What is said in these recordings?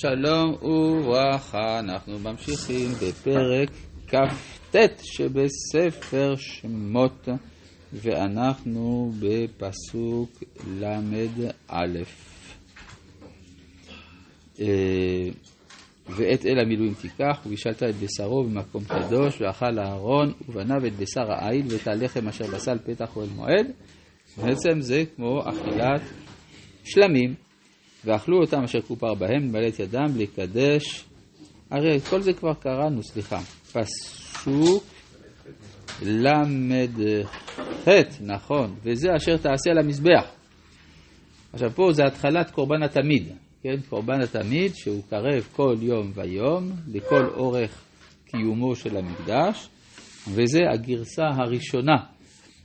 שלום וברכה, אנחנו ממשיכים בפרק כ"ט שבספר שמות, ואנחנו בפסוק ל"א. ואת אל המילואים תיקח, ובישלת את בשרו במקום קדוש, ואכל אהרון, ובניו את בשר העיל, ואת הלחם אשר בסל פתח אוהל מועד. בעצם זה כמו אכילת שלמים. ואכלו אותם אשר כופר בהם, למלא את ידם, לקדש. הרי את כל זה כבר קראנו, סליחה. פסוק ל"ח, נכון, וזה אשר תעשה על המזבח. עכשיו פה זה התחלת קורבן התמיד, כן? קורבן התמיד שהוא קרב כל יום ויום לכל אורך קיומו של המקדש, וזה הגרסה הראשונה,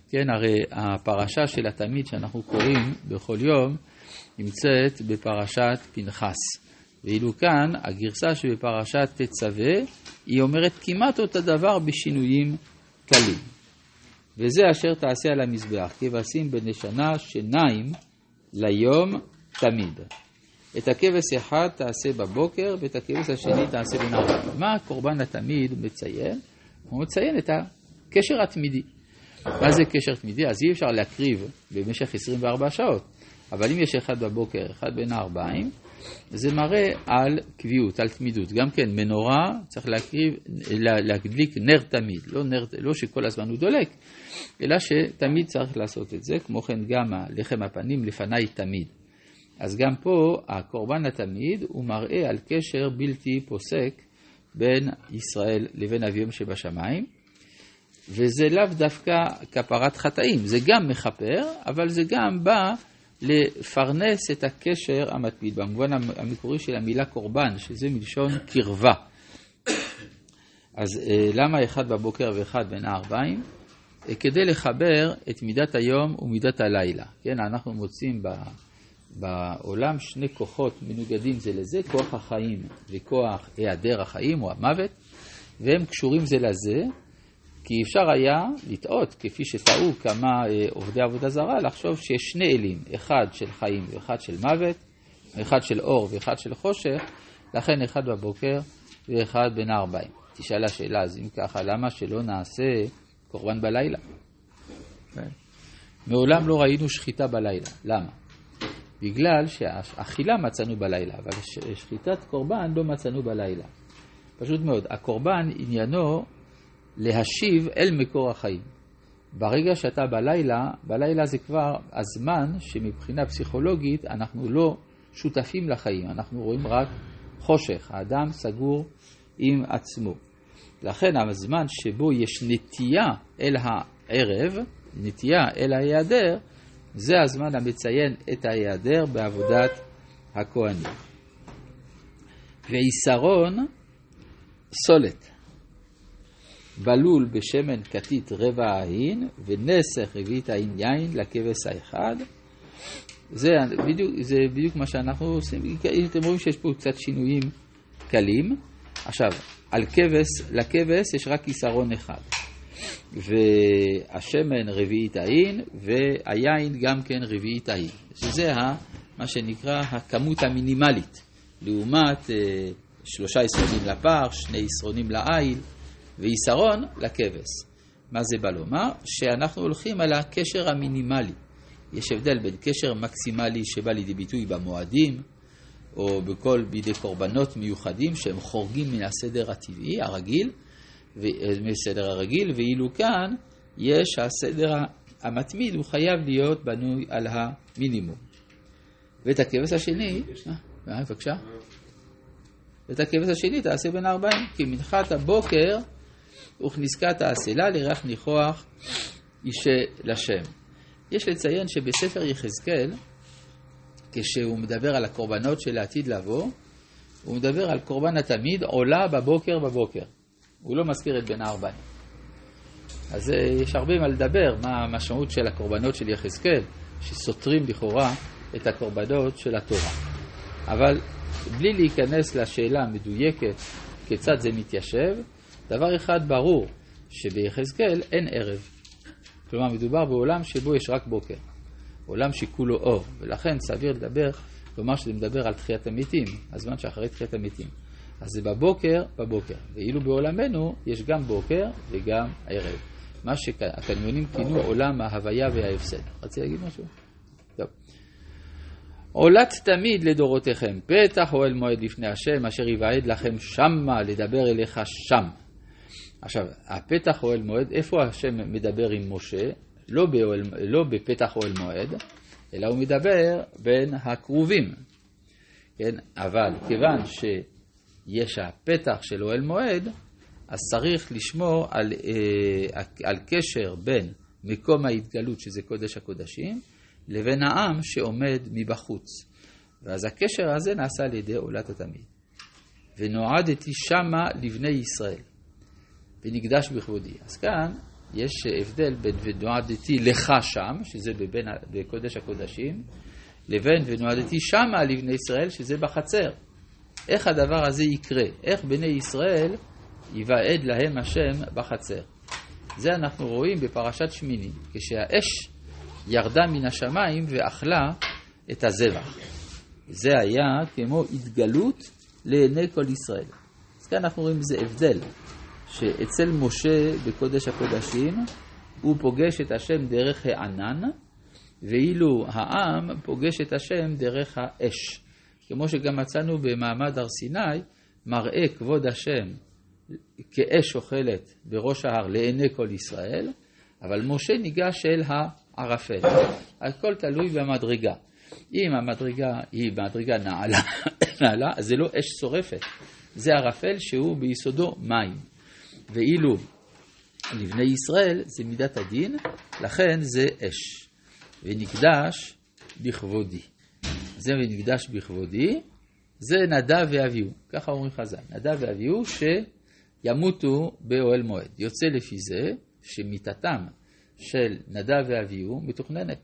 כן? הרי הפרשה של התמיד שאנחנו קוראים בכל יום נמצאת בפרשת פנחס. ואילו כאן, הגרסה שבפרשת תצווה, היא אומרת כמעט אותו דבר בשינויים קלים. וזה אשר תעשה על המזבח, כבשים בנשנה שיניים ליום תמיד. את הכבש אחד תעשה בבוקר, ואת הכבש השני תעשה בנהר. מה הקורבן התמיד מציין? הוא מציין את הקשר התמידי. מה זה קשר תמידי? אז אי אפשר להקריב במשך 24 שעות. אבל אם יש אחד בבוקר, אחד בין הארבעים, זה מראה על קביעות, על תמידות. גם כן, מנורה צריך להקריב, להדליק נר תמיד, לא, נר, לא שכל הזמן הוא דולק, אלא שתמיד צריך לעשות את זה, כמו כן גם לחם הפנים לפניי תמיד. אז גם פה הקורבן התמיד הוא מראה על קשר בלתי פוסק בין ישראל לבין אביהם שבשמיים, וזה לאו דווקא כפרת חטאים, זה גם מכפר, אבל זה גם בא לפרנס את הקשר המתמיד, במובן המקורי של המילה קורבן, שזה מלשון קרבה. אז אה, למה אחד בבוקר ואחד בין הארבעים? אה, כדי לחבר את מידת היום ומידת הלילה. כן, אנחנו מוצאים בעולם שני כוחות מנוגדים זה לזה, כוח החיים וכוח היעדר החיים או המוות, והם קשורים זה לזה, כי אפשר היה לטעות, כפי שטעו כמה אה, עובדי עבודה זרה, לחשוב שיש שני אלים, אחד של חיים ואחד של מוות, אחד של אור ואחד של חושך, לכן אחד בבוקר ואחד בין הארבעים. תשאל השאלה, אז אם ככה, למה שלא נעשה קורבן בלילה? כן. מעולם לא ראינו שחיטה בלילה. למה? בגלל שאכילה מצאנו בלילה, אבל שחיטת קורבן לא מצאנו בלילה. פשוט מאוד, הקורבן עניינו להשיב אל מקור החיים. ברגע שאתה בלילה, בלילה זה כבר הזמן שמבחינה פסיכולוגית אנחנו לא שותפים לחיים, אנחנו רואים רק חושך, האדם סגור עם עצמו. לכן הזמן שבו יש נטייה אל הערב, נטייה אל ההיעדר, זה הזמן המציין את ההיעדר בעבודת הכהנים. ועיסרון סולת. בלול בשמן כתית רבע ההין, ונסך רביעית ההין יין לכבש האחד. זה בדיוק, זה בדיוק מה שאנחנו עושים. אתם רואים שיש פה קצת שינויים קלים. עכשיו, על כבש, לכבש יש רק כיסרון אחד. והשמן רביעית ההין, והיין גם כן רביעית ההין. שזה ה, מה שנקרא הכמות המינימלית. לעומת אה, שלושה יסרונים לפר, שני יסרונים לעיל. ויסרון לכבש. מה זה בא לומר? שאנחנו הולכים על הקשר המינימלי. יש הבדל בין קשר מקסימלי שבא לידי ביטוי במועדים, או בכל בידי קורבנות מיוחדים שהם חורגים מן הסדר הטבעי, הרגיל, מסדר הרגיל, ואילו כאן יש הסדר המתמיד, הוא חייב להיות בנוי על המינימום. ואת הכבש השני, אה, בבקשה. ואת הכבש השני תעשה בין הארבעים, כי מנחת הבוקר וכניסקת האסלה לריח ניחוח אישה לשם. יש לציין שבספר יחזקאל, כשהוא מדבר על הקורבנות של העתיד לבוא, הוא מדבר על קורבן התמיד עולה בבוקר בבוקר. הוא לא מזכיר את בן הארבעים. אז אה, יש הרבה מה לדבר, מה המשמעות של הקורבנות של יחזקאל, שסותרים לכאורה את הקורבנות של התורה. אבל בלי להיכנס לשאלה המדויקת כיצד זה מתיישב, דבר אחד ברור, שביחזקאל אין ערב. כלומר, מדובר בעולם שבו יש רק בוקר. עולם שכולו אור, ולכן סביר לדבר כלומר שזה מדבר על תחיית המתים, הזמן שאחרי תחיית המתים. אז זה בבוקר, בבוקר. ואילו בעולמנו יש גם בוקר וגם ערב. מה שהקניונים כינו עולם ההוויה וההפסד. רציתי להגיד משהו? טוב. עולת תמיד לדורותיכם, פתח אוהל מועד לפני השם, אשר יוועד לכם שמה, לדבר אליך שם. עכשיו, הפתח אוהל מועד, איפה השם מדבר עם משה? לא, באוהל, לא בפתח אוהל מועד, אלא הוא מדבר בין הכרובים. כן? אבל כיוון שיש הפתח של אוהל מועד, אז צריך לשמור על, אה, על קשר בין מקום ההתגלות, שזה קודש הקודשים, לבין העם שעומד מבחוץ. ואז הקשר הזה נעשה על ידי עולת התמיד. ונועדתי שמה לבני ישראל, ונקדש בכבודי. אז כאן יש הבדל בין ונועדתי לך שם, שזה בבין, בקודש הקודשים, לבין ונועדתי שמה לבני ישראל, שזה בחצר. איך הדבר הזה יקרה? איך בני ישראל יוועד להם השם בחצר? זה אנחנו רואים בפרשת שמיני, כשהאש ירדה מן השמיים ואכלה את הזבח. זה היה כמו התגלות לעיני כל ישראל. אז כאן אנחנו רואים איזה הבדל, שאצל משה בקודש הקודשים הוא פוגש את השם דרך הענן, ואילו העם פוגש את השם דרך האש. כמו שגם מצאנו במעמד הר סיני, מראה כבוד השם כאש אוכלת בראש ההר לעיני כל ישראל, אבל משה ניגש אל הערפל. הכל תלוי במדרגה. אם המדרגה היא מדרגה נעלה, נעלה, אז זה לא אש שורפת, זה ערפל שהוא ביסודו מים. ואילו לבני ישראל זה מידת הדין, לכן זה אש. ונקדש בכבודי. זה ונקדש בכבודי, זה נדב ואביהו, ככה אומרים חז"ל, נדב ואביהו שימותו באוהל מועד. יוצא לפי זה שמיתתם של נדב ואביהו מתוכננת.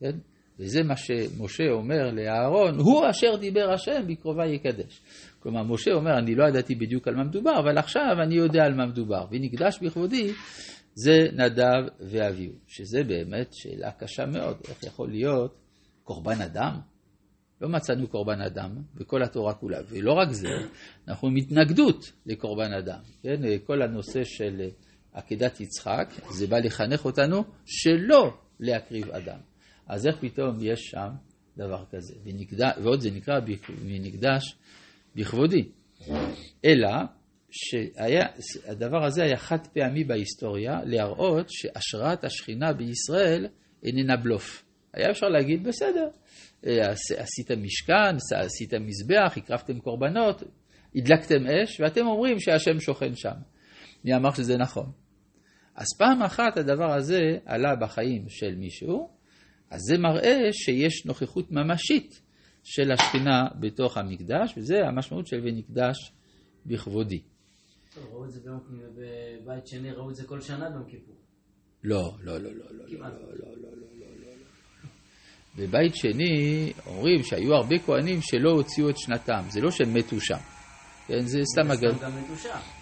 כן? וזה מה שמשה אומר לאהרון, הוא אשר דיבר השם בקרובה יקדש. כלומר, משה אומר, אני לא ידעתי בדיוק על מה מדובר, אבל עכשיו אני יודע על מה מדובר. ונקדש בכבודי, זה נדב ואביהו, שזה באמת שאלה קשה מאוד, איך יכול להיות קורבן אדם? לא מצאנו קורבן אדם בכל התורה כולה, ולא רק זה, אנחנו עם התנגדות לקורבן אדם, כן? כל הנושא של עקדת יצחק, זה בא לחנך אותנו שלא להקריב אדם. אז איך פתאום יש שם דבר כזה? ונקדש, ועוד זה נקרא ונקדש בכבודי. אלא שהדבר הזה היה חד פעמי בהיסטוריה, להראות שהשראת השכינה בישראל איננה בלוף. היה אפשר להגיד, בסדר, עשית משכן, עשית מזבח, הקרבתם קורבנות, הדלקתם אש, ואתם אומרים שהשם שוכן שם. מי אמר שזה נכון? אז פעם אחת הדבר הזה עלה בחיים של מישהו, אז זה מראה שיש נוכחות ממשית של השכינה בתוך המקדש, וזה המשמעות של ונקדש בכבודי. ראו את זה גם בבית שני, ראו את זה כל שנה ביום כיפור. לא, לא, לא, לא, לא, לא, לא, לא, לא, לא, לא. בבית שני אומרים שהיו הרבה כהנים שלא הוציאו את שנתם, זה לא שהם מתו שם. כן, זה סתם אגדה.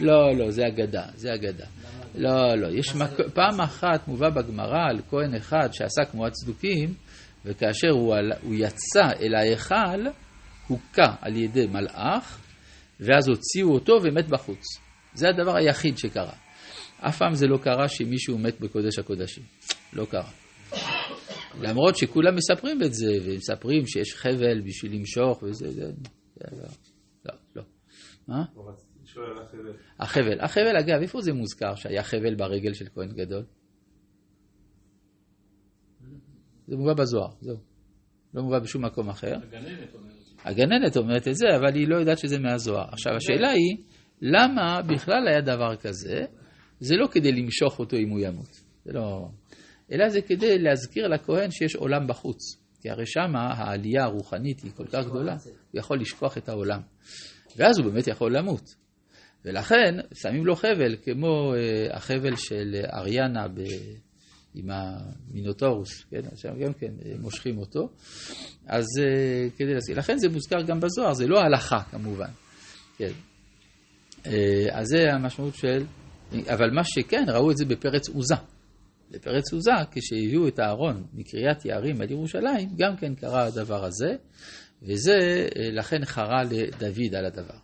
לא, לא, זה אגדה, זה אגדה. לא, לא, יש פעם אחת מובא בגמרא על כהן אחד שעשה כמו הצדוקים, וכאשר הוא, הוא יצא אל ההיכל, הוכה על ידי מלאך, ואז הוציאו אותו ומת בחוץ. זה הדבר היחיד שקרה. אף פעם זה לא קרה שמישהו מת בקודש הקודשים. לא קרה. למרות שכולם מספרים את זה, ומספרים שיש חבל בשביל למשוך וזה, זה, זה לא. מה? החבל. החבל, אגב, איפה זה מוזכר שהיה חבל ברגל של כהן גדול? זה מובא בזוהר, זהו. לא מובא בשום מקום אחר. הגננת אומרת. הגננת אומרת את זה, אבל היא לא יודעת שזה מהזוהר. עכשיו, השאלה היא, למה בכלל היה דבר כזה? זה לא כדי למשוך אותו אם הוא ימות. זה לא... אלא זה כדי להזכיר לכהן שיש עולם בחוץ. כי הרי שמה העלייה הרוחנית היא כל כך גדולה, הוא יכול לשכוח את העולם. ואז הוא באמת יכול למות. ולכן שמים לו חבל, כמו uh, החבל של אריאנה ב... עם המינוטורוס, כן? עכשיו גם כן אה, מושכים אותו. אז uh, כדי להזכיר, לכן זה מוזכר גם בזוהר, זה לא הלכה כמובן. כן. אז זה המשמעות של, אבל מה שכן, ראו את זה בפרץ עוזה. לפרץ סוזה, כשהביאו את הארון מקריית יערים על ירושלים, גם כן קרה הדבר הזה, וזה לכן חרה לדוד על הדבר.